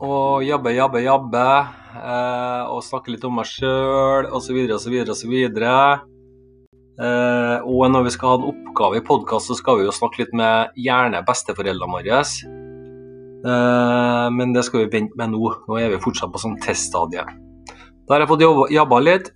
og jabbe, jabbe, jabbe. Eh, og snakke litt om meg sjøl osv. osv. osv. Eh, og når vi skal ha en oppgave i podkast, så skal vi jo snakke litt med gjerne besteforeldrene våre. Eh, men det skal vi vente med nå. Nå er vi fortsatt på sånn teststadie. Da har jeg fått jobba litt.